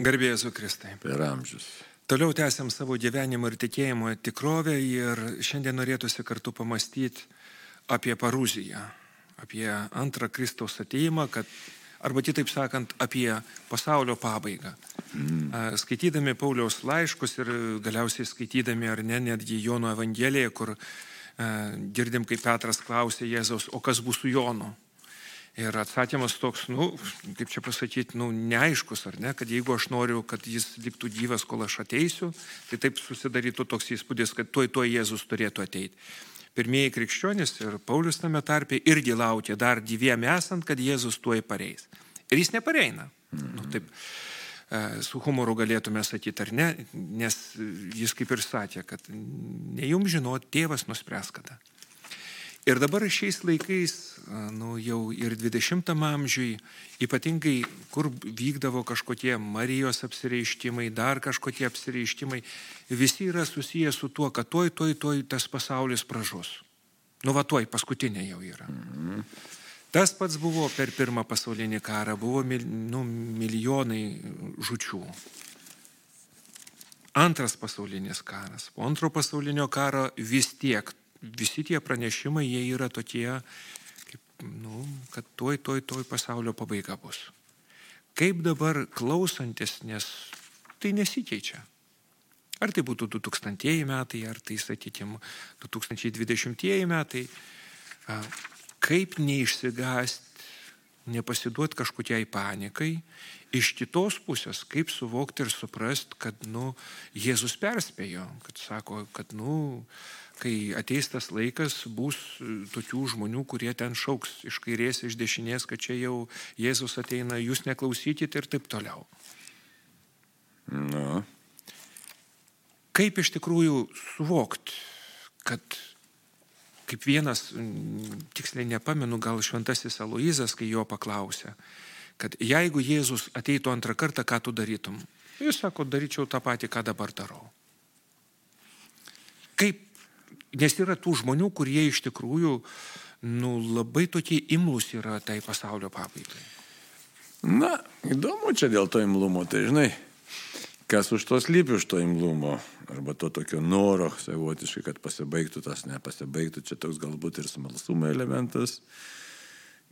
Garbėjai su Kristai. Per amžius. Toliau tęsiam savo gyvenimo ir tikėjimo tikrovę ir šiandien norėtųsi kartu pamastyti apie Paruziją, apie antrą Kristaus ateimą, kad, arba kitaip sakant, apie pasaulio pabaigą. Mm. Skaitydami Pauliaus laiškus ir galiausiai skaitydami ar ne netgi Jono Evangeliją, kur girdim, kaip Petras klausė Jėzaus, o kas bus su Jonu? Ir atsakymas toks, nu, kaip čia pasakyti, nu, neaiškus, ar ne, kad jeigu aš noriu, kad jis liktų gyvas, kol aš ateisiu, tai taip susidarytų toks įspūdis, kad tuoj tuoj Jėzus turėtų ateiti. Pirmieji krikščionys ir Paulius tame tarpe irgi laukė dar gyviem esant, kad Jėzus tuoj pareis. Ir jis nepareina. Mm. Nu, taip, e, su humoru galėtume sakyti, ar ne, nes jis kaip ir sakė, kad ne jums žinot, tėvas nuspręs kada. Ir dabar šiais laikais, nu, jau ir 20 amžiui, ypatingai kur vykdavo kažkokie Marijos apsireiškimai, dar kažkokie apsireiškimai, visi yra susijęs su tuo, kad toj, toj, toj tas pasaulis pražus. Nu, va, toj paskutinė jau yra. Mhm. Tas pats buvo per pirmą pasaulinį karą, buvo mil, nu, milijonai žučių. Antras pasaulinis karas. Po antro pasaulinio karo vis tiek visi tie pranešimai, jie yra tokie, kaip, nu, kad tuoj, tuoj, tuoj pasaulio pabaiga bus. Kaip dabar klausantis, nes tai nesikeičia. Ar tai būtų 2000 metai, ar tai, sakykime, 2020 metai, kaip neišsigąsti, nepasiduoti kažkokiai panikai, iš kitos pusės, kaip suvokti ir suprasti, kad, nu, Jėzus perspėjo, kad sako, kad, nu, kai ateis tas laikas, bus e, tokių žmonių, kurie ten šauks iš kairės, iš dešinės, kad čia jau Jėzus ateina, jūs neklausykite ir taip toliau. Na. Kaip iš tikrųjų suvokti, kad kaip vienas, tiksliai nepamenu, gal šventasis Aloizas, kai jo paklausė, kad jeigu Jėzus ateitų antrą kartą, ką tu darytum? Jis sako, daryčiau tą patį, ką dabar darau. Kaip Nes yra tų žmonių, kurie iš tikrųjų nu, labai tokie imlus yra tai pasaulio pabaigai. Na, įdomu čia dėl to imlumo, tai žinai, kas už to slypi už to imlumo, arba to tokio noro savotiškai, kad pasibaigtų tas, nepasibaigtų, čia toks galbūt ir smalsumo elementas,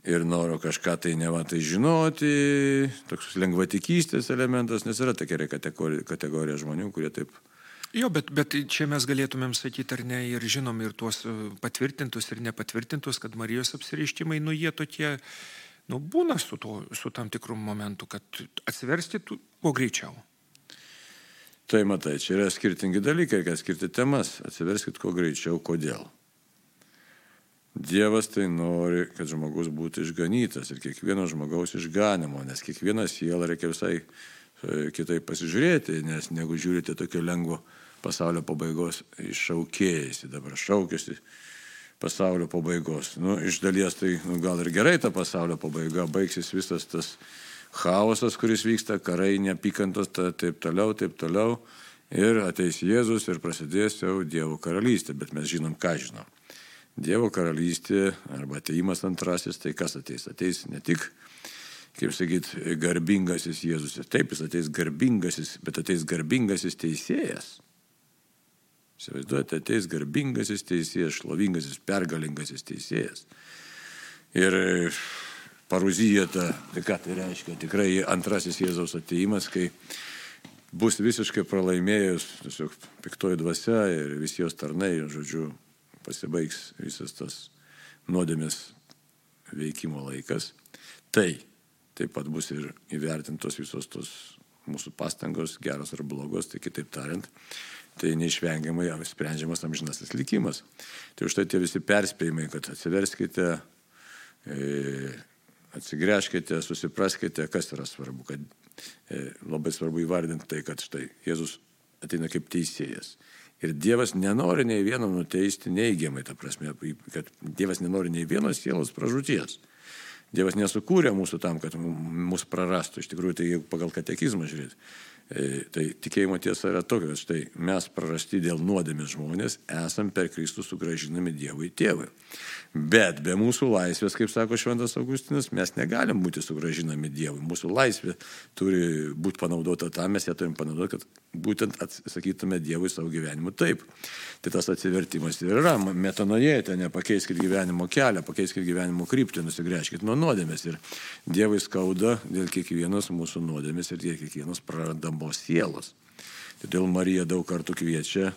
ir noro kažką tai neva tai žinoti, toks lengvatikystės elementas, nes yra tokia kategorija, kategorija žmonių, kurie taip Jo, bet, bet čia mes galėtumėm sakyti ar ne ir žinom ir tuos e, patvirtintus ir nepatvirtintus, kad Marijos apsireiškimai, nu jie tokie, nu būna su, to, su tam tikru momentu, kad atsiversti kuo greičiau. Tai matai, čia yra skirtingi dalykai, kad skirti temas, atsiverskit kuo greičiau, kodėl. Dievas tai nori, kad žmogus būtų išganytas ir kiekvieno žmogaus išganimo, nes kiekvieną sielą reikia visai kitaip pasižiūrėti, nes negu žiūrite tokio lengvo pasaulio pabaigos iššaukėjais. Dabar šaukėsi pasaulio pabaigos. Nu, iš dalies tai nu, gal ir gerai ta pasaulio pabaiga, baigsis visas tas chaosas, kuris vyksta, karai, neapykantos, ta, taip toliau, taip toliau. Ir ateis Jėzus ir prasidės jau Dievo karalystė, bet mes žinom, ką žinom. Dievo karalystė arba ateimas antrasis, tai kas ateis? Ateis ne tik, kaip sakyt, garbingasis Jėzus. Taip, jis ateis garbingasis, bet ateis garbingasis teisėjas. Įsivaizduojate, ateis garbingasis teisėjas, šlovingasis, pergalingasis teisėjas. Ir paruzija ta, tai ką tai reiškia, tikrai antrasis Jėzaus ateimas, kai bus visiškai pralaimėjus, tiesiog piktoji dvasia ir visi jos tarnai, žodžiu, pasibaigs visas tas nuodėmės veikimo laikas. Tai taip pat bus ir įvertintos visos tos mūsų pastangos, geros ar blogos, tai kitaip tariant, tai neišvengiamai sprendžiamas amžinasis likimas. Tai už tai tie visi perspėjimai, kad atsiverskite, e, atsigręžkite, susipraskite, kas yra svarbu, kad e, labai svarbu įvardinti tai, kad štai Jėzus ateina kaip teisėjas. Ir Dievas nenori nei vieno nuteisti neigiamai, ta prasme, kad Dievas nenori nei vienos sielos pražūties. Dievas nesukūrė mūsų tam, kad mus prarastų. Iš tikrųjų, tai jeigu pagal katekizmą žiūrėt, e, tai tikėjimo tiesa yra tokia, kad štai mes prarasti dėl nuodėmės žmonės esam per Kristų sugražinami Dievui tėvui. Bet be mūsų laisvės, kaip sako Šventas Augustinas, mes negalim būti sugražinami Dievui. Mūsų laisvė turi būti panaudota tam, mes ją turim panaudoti, kad būtent atsakytume Dievui savo gyvenimu taip. Tai tas atsivertimas ir yra, metanojėte, nepakeiskit gyvenimo kelią, pakeiskit gyvenimo kryptį, nusigręžkit nuo nuodėmės. Ir Dievui skauda dėl kiekvienos mūsų nuodėmės ir dėl kiekvienos prarandamos sielos. Todėl Marija daug kartų kviečia,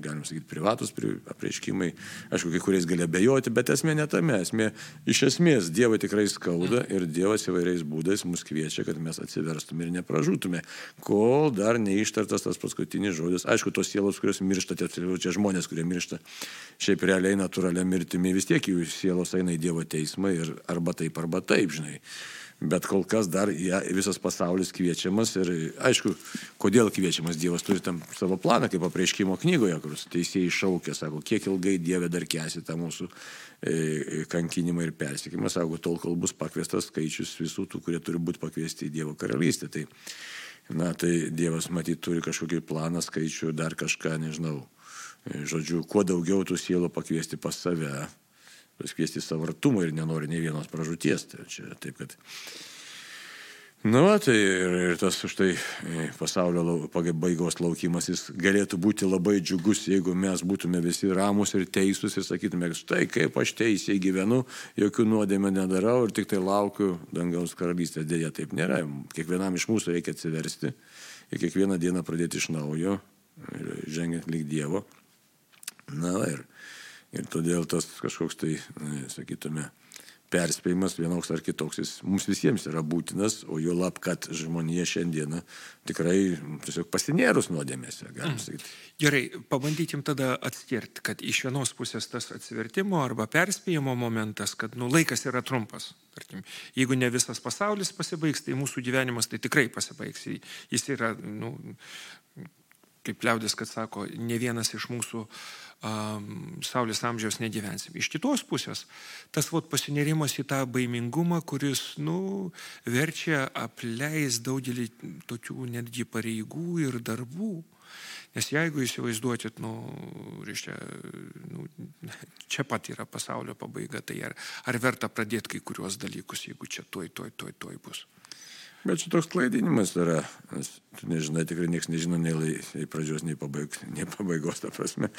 galim sakyti, privatus apreiškimai, aišku, kai kuriais gali abejoti, bet esmė ne tame, esmė iš esmės Dievą tikrai skauda ir Dievas įvairiais būdais mus kviečia, kad mes atsiverstume ir nepražūtume, kol dar neištartas tas paskutinis žodis. Aišku, tos sielos, kurios miršta, tie žmonės, kurie miršta šiaip realiai natūralia mirtimi, vis tiek jų sielos eina į Dievo teismą ir arba taip, arba taip, žinai. Bet kol kas dar ja, visas pasaulis kviečiamas ir aišku, kodėl kviečiamas Dievas turi tam savo planą, kaip apreiškimo knygoje, kur teisėjai šaukia, sako, kiek ilgai Dieve dar kesi tą mūsų e, kankinimą ir persikimą, sako, tol kol bus pakviestas skaičius visų tų, kurie turi būti pakviesti į Dievo karalystę. Tai, na, tai Dievas matyt turi kažkokį planą, skaičių, dar kažką, nežinau. E, žodžiu, kuo daugiau tų sielų pakviesti pas save, paskviesti savo artumą ir nenori nei vienos pražūties. Tai čia taip, kad... Na, nu, tai ir, ir tas štai e, pasaulio pabaigos laukimas, jis galėtų būti labai džiugus, jeigu mes būtume visi ramus ir teisūs ir sakytume, štai kaip aš teisiai gyvenu, jokių nuodėmę nedarau ir tik tai laukiu dangaus karalystės. Dėja, taip nėra. Kiekvienam iš mūsų reikia atsiversti ir kiekvieną dieną pradėti iš naujo, žengiant lyg Dievo. Na ir Ir todėl tas kažkoks tai, sakytume, perspėjimas vienoks ar kitoks, jis mums visiems yra būtinas, o jo lab, kad žmonija šiandieną tikrai tiesiog pasinėrus nuodėmėse, galim mm. sakyti. Gerai, pabandykim tada atskirti, kad iš vienos pusės tas atsivertimo arba perspėjimo momentas, kad nu, laikas yra trumpas. Tarkim, jeigu ne visas pasaulis pasibaigs, tai mūsų gyvenimas tai tikrai pasibaigs. Jis yra, nu, kaip liaudės, kad sako, ne vienas iš mūsų um, Saulės amžiaus negyvensim. Iš kitos pusės, tas vot pasinerimas į tą baimingumą, kuris, nu, verčia apleis daugelį tokių netgi pareigų ir darbų. Nes jeigu įsivaizduotit, nu, reiškia, nu, čia pat yra pasaulio pabaiga, tai ar, ar verta pradėti kai kuriuos dalykus, jeigu čia tuoj, tuoj, tuoj, tuoj bus. Bet šitoks klaidinimas yra, nes tu nežinai, tikrai niekas nežino nei, nei pradžios, nei, pabaig, nei pabaigos, ta prasme,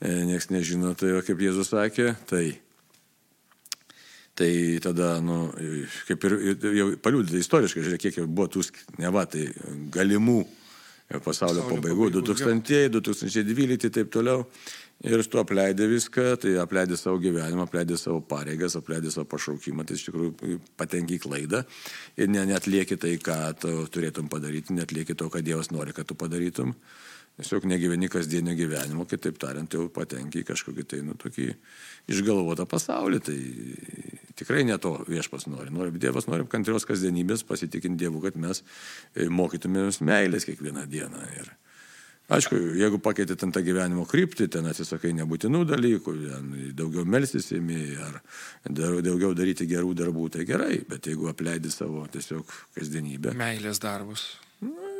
e, niekas nežino, tai kaip Jėzus sakė, tai, tai tada, nu, kaip ir jau paliūdėta istoriškai, žiūrėk, kiek jau buvo tų, ne va, tai galimų pasaulio, pasaulio pabaigų, 2000, 2012 ir taip toliau. Ir tu apleidai viską, tai apleidai savo gyvenimą, apleidai savo pareigas, apleidai savo pašaukimą, tai iš tikrųjų patenki į klaidą ir ne, net lieki tai, ką tu turėtum padaryti, net lieki to, ką Dievas nori, kad tu padarytum. Tiesiog negyveni kasdienio gyvenimo, kitaip tariant, jau patenki į kažkokį tai, nu, tokį išgalvotą pasaulį. Tai tikrai ne to viešpas nori. nori Dievas nori kantrios kasdienybės, pasitikinti Dievu, kad mes mokytumėmės meilės kiekvieną dieną. Ir, Aišku, jeigu pakeitė ten tą gyvenimo kryptį, ten atsisakai nebūtinų dalykų, daugiau melstis įmi ar daugiau daryti gerų darbų, tai gerai, bet jeigu apleidi savo tiesiog kasdienybę. Meilės darbus. Na,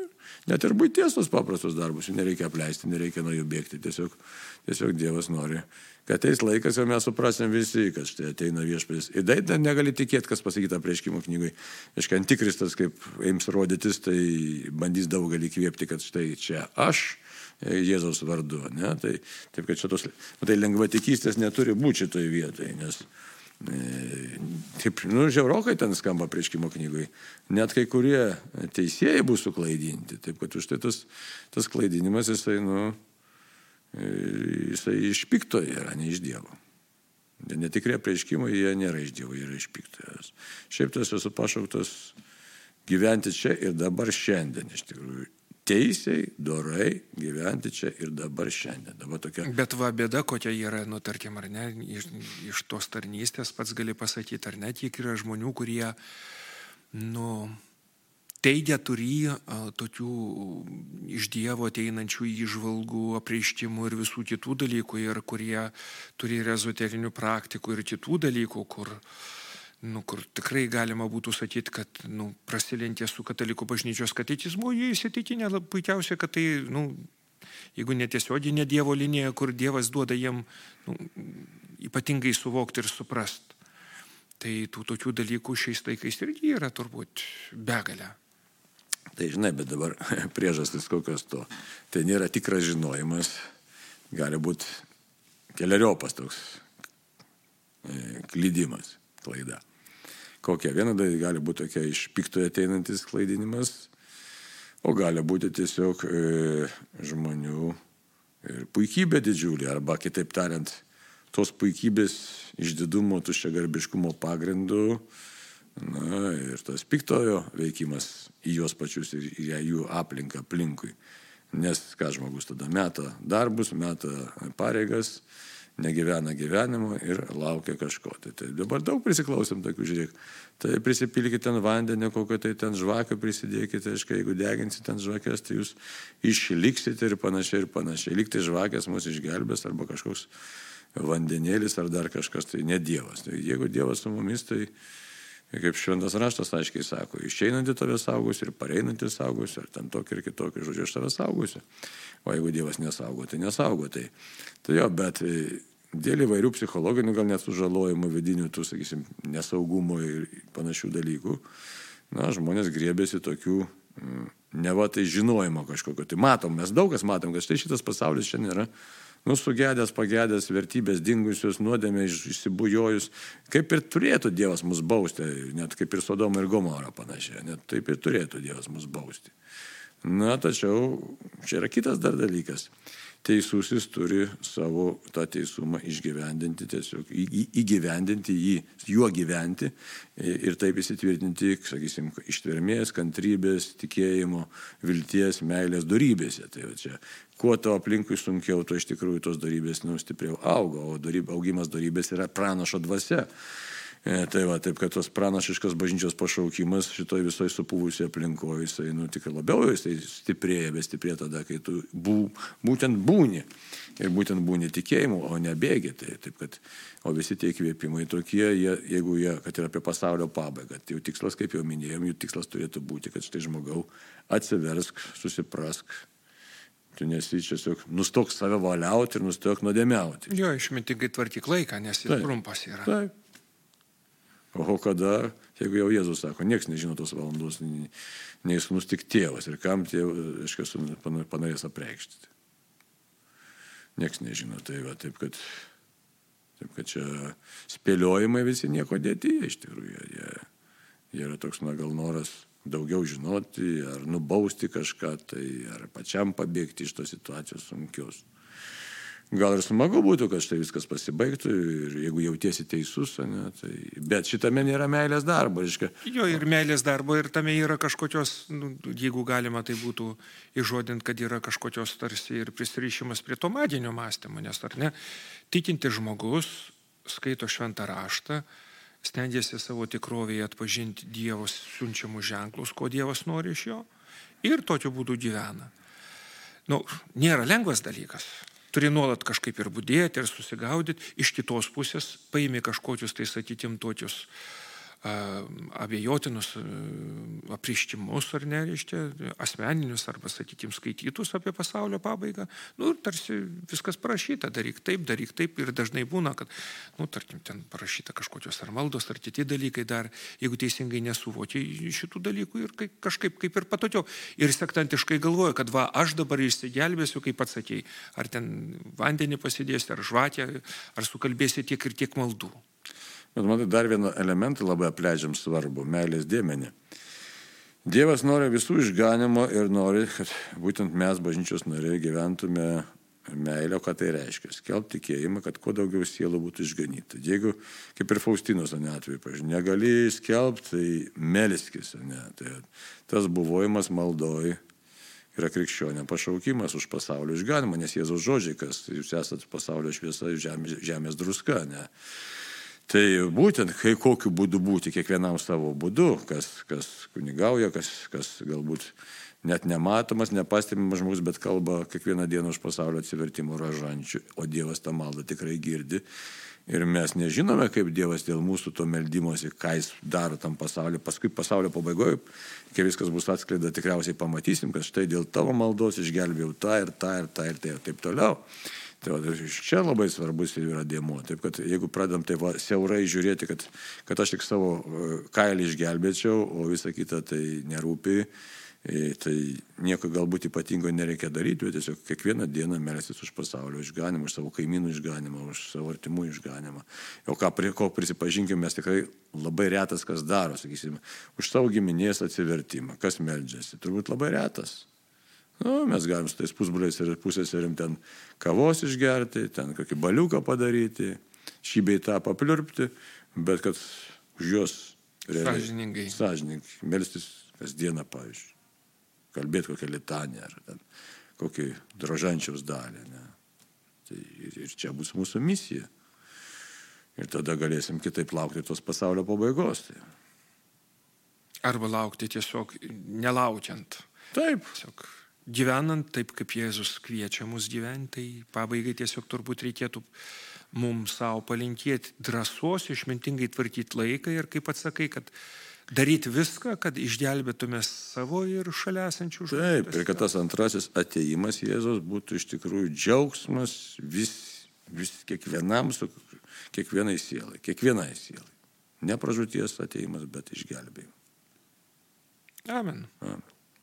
net ir būties tos paprastus darbus, jų nereikia apleisti, nereikia nuo jų bėgti, tiesiog, tiesiog Dievas nori kad ateis laikas ir mes suprasim visi, kad štai ateina viešpės. Ir tai negali tikėti, kas pasakyta prieškimo knygui. Iškai antikristas, kaip jiems rodytis, tai bandys daugelį kviepti, kad štai čia aš. E, Jėzaus vardu. Ne? Tai, taip, kad šitos, tai lengvatikystės neturi būti šitoje vietoje, nes e, Taip, nu, žiaurokai ten skamba prieškimo knygui. Net kai kurie teisėjai bus suklaidinti. Taip, kad už tai tas, tas klaidinimas, jisai, nu, jisai iš pikto yra, ne iš Dievo. Netikrie prieškimai, jie nėra iš Dievo, jie yra iš piktojas. Šiaip tas esu pašauktas gyventi čia ir dabar šiandien, iš tikrųjų. Teisiai, dorai gyventi čia ir dabar šiandien. Dabar tokia... Bet va bėda, kokia yra, nu tarkim, ar ne, iš, iš tos tarnystės pats gali pasakyti, ar ne, tiek yra žmonių, kurie, nu, teigia turį tokių iš Dievo ateinančių įžvalgų, apreiškimų ir visų kitų dalykų, ir kurie turi ezoterinių praktikų ir kitų dalykų, kur, nu, kur tikrai galima būtų sakyti, kad nu, prasilentė su katalikų bažnyčios katekizmu, jie įsitikinę puikiausiai, kad tai, nu, jeigu netiesioginė Dievo linija, kur Dievas duoda jiem nu, ypatingai suvokti ir suprasti. Tai tų tokių dalykų šiais laikais irgi yra turbūt begalė. Tai žinai, bet dabar priežastis kokios to. Tai nėra tikras žinojimas, gali būti keliariopas toks e, klydimas, klaida. Kokia viena dalis gali būti tokia iš piktojo ateinantis klaidinimas, o gali būti tiesiog e, žmonių e, puikybė didžiulė, arba kitaip tariant, tos puikybės išdidumo, tuščia garbiškumo pagrindu, na ir tas piktojo veikimas į juos pačius ir į jų aplinką aplinkui. Nes ką žmogus tada meta darbus, meta pareigas, negyvena gyvenimo ir laukia kažko. Tai, tai dabar daug prisiklausom tokių, žiūrėk, tai prisipilkite ten vandenį, kokio tai ten žvakio prisidėkite, aiškiai, jeigu deginsite ten žvakės, tai jūs išliksite ir panašiai ir panašiai. Liktai žvakės mus išgelbės arba kažkoks vandenėlis ar dar kažkas, tai ne Dievas. Tai jeigu Dievas su mumis, tai kaip šventas raštas aiškiai sako, išeinantį tave saugusi ir pareinantį saugusi, ar ten tokį ir kitokį žodžiu, aš tave saugusi. O jeigu Dievas nesaugo, tai nesaugo. Tai, tai jo, bet dėl įvairių psichologinių, gal net sužalojimų vidinių, tų, sakysim, nesaugumo ir panašių dalykų, na, žmonės grėbėsi tokių, mm, ne va tai žinojimo kažkokio. Tai matom, mes daug kas matom, kad štai šitas pasaulis šiandien yra, nu, sugedęs, pagedęs, vertybės dingusios, nuodėmė išsibujojus, kaip ir turėtų Dievas mus bausti, net kaip ir Sodoma ir Gomora panašiai, net taip ir turėtų Dievas mus bausti. Na, tačiau čia yra kitas dar dalykas teisusis turi savo tą teisumą išgyvendinti, tiesiog įgyvendinti jį, juo gyventi ir taip įsitvirtinti, sakysim, ištvermės, kantrybės, tikėjimo, vilties, meilės darybėse. Tai čia, kuo to aplinkui sunkiau, to iš tikrųjų tos darybės nu, stipriau auga, o daryb, augimas darybės yra pranašo dvasia. E, tai va, taip kad tos pranašiškas bažnyčios pašaukimas šitoj visoje supūvusioje aplinkoje, jisai, nu, tik labiau jisai stiprėja, bet stiprėja tada, kai tu bū, būtent būni. Ir būtent būni tikėjimu, o ne bėgi. Tai, taip kad, o visi tie įkvėpimai tokie, jie, jeigu jie, kad ir apie pasaulio pabaigą, tai jų tikslas, kaip jau minėjom, jų tikslas turėtų būti, kad štai žmogau atsiversk, susiprask, Tu nesi tiesiog nustok save valiauti ir nustok nuodėmiauti. Jo, išmintingai tvarkyk laiką, nes jis trumpas yra. Taip. O kada, jeigu jau Jėzus sako, niekas nežino tos valandos, nei sunus tik tėvas ir kam tėvas, aiškiai, panorės apreikšti. Niekas nežino, tai va, taip kad, taip kad čia spėliojimai visi nieko dėti, iš tikrųjų, jie, jie yra toks, na gal noras daugiau žinoti, ar nubausti kažką, tai ar pačiam pabėgti iš tos situacijos sunkios. Gal ir smagu būtų, kad štai viskas pasibaigtų ir jeigu jautiesi teisus, ne, tai... bet šitame nėra meilės darbo. Reiškia. Jo, ir meilės darbo, ir tame yra kažkokios, nu, jeigu galima tai būtų išžodinti, kad yra kažkokios tarsi ir prisirišimas prie to madinio mąstymo, nes ar ne, tikinti žmogus skaito šventą raštą, stengiasi savo tikrovėje atpažinti Dievos siunčiamus ženklus, ko Dievas nori iš jo, ir tokiu būdu gyvena. Nu, nėra lengvas dalykas turi nuolat kažkaip ir būdėti, ir susigaudyti, iš kitos pusės paimi kažkokius tai, sakytim, tokius abejotinus aprištimus ar ne, reiškia, asmeninius arba, sakykime, skaitytus apie pasaulio pabaigą. Nu, ir tarsi viskas parašyta, daryk taip, daryk taip ir dažnai būna, kad, nu, tarkim, ten parašyta kažkokios ar maldos, ar kiti dalykai dar, jeigu teisingai nesuvokiai šitų dalykų ir kažkaip kaip ir patogiau. Ir sektantiškai galvoja, kad va, aš dabar išsigelbėsiu, kaip pats sakėjai, ar ten vandenį pasidėsi, ar žvakę, ar sukalbėsi tiek ir tiek maldų. Bet matai, dar vieną elementą labai apleidžiam svarbu - meilės dėmenį. Dievas nori visų išganimo ir nori, kad būtent mes, bažnyčios nariai, gyventume meilę, ką tai reiškia. Skelbti tikėjimą, kad kuo daugiau sielų būtų išganyta. Jeigu, kaip ir Faustinos ane atveju, pažiūrėjau, negali skelbti, tai meliskis, ne. Tai tas buvojimas maldoj yra krikščionė pašaukimas už pasaulio išganimą, nes Jėzaus žodžiai, kas jūs esate pasaulio šviesa, žemės, žemės druska, ne. Tai būtent, kai kokiu būdu būti, kiekvienam savo būdu, kas, kas kunigauja, kas, kas galbūt net nematomas, nepastebimas žmogus, bet kalba kiekvieną dieną už pasaulio atsivertimų ražančių, o Dievas tą maldą tikrai girdi Ir mes nežinome, kaip Dievas dėl mūsų to meldymosi, ką jis daro tam pasauliu. Paskui pasaulio pabaigoje, kai viskas bus atskleida, tikriausiai pamatysim, kad štai dėl tavo maldos išgelbėjau tą ir tą ir tą ir tai ir taip toliau. Tai va, čia labai svarbus yra dėmuo. Taip kad jeigu pradam tai va, siaurai žiūrėti, kad, kad aš tik savo e, kailį išgelbėčiau, o visa kita tai nerūpi, E, tai nieko galbūt ypatingo nereikia daryti, bet tiesiog kiekvieną dieną melsis už pasaulio išganimą, už savo kaimynų išganimą, už savo artimų išganimą. O ką, ko prisipažinkime, mes tikrai labai retas kas daro, sakysime, už savo giminės atsivertimą. Kas meldžiasi? Turbūt labai retas. Nu, mes galim su tais pusbuliais ir pusėserim ten kavos išgerti, ten kokį baliuką padaryti, šį bei tą papliurpti, bet kad už juos realiai. Sąžiningai. Sąžiningai. Melstis kasdieną, pavyzdžiui kalbėti kokią litanę ar ten, kokį drožančiaus dalį. Ne? Tai ir, ir čia bus mūsų misija. Ir tada galėsim kitaip laukti tos pasaulio pabaigos. Tai. Arba laukti tiesiog nelaukiant. Taip. Tiesiog gyvenant taip, kaip Jėzus kviečia mus gyventi, tai pabaigai tiesiog turbūt reikėtų mums savo palinkėti drąsos, išmintingai tvarkyti laiką ir kaip atsakai, kad daryti viską, kad išgelbėtume savo ir šalia esančių žmonių. Taip, ir kad tas antrasis ateimas Jėzos būtų iš tikrųjų džiaugsmas vis, vis kiekvienam, su kiekvienai sielai, kiekvienai sielai. Ne pražūties ateimas, bet išgelbėjimas. Amen. Amen.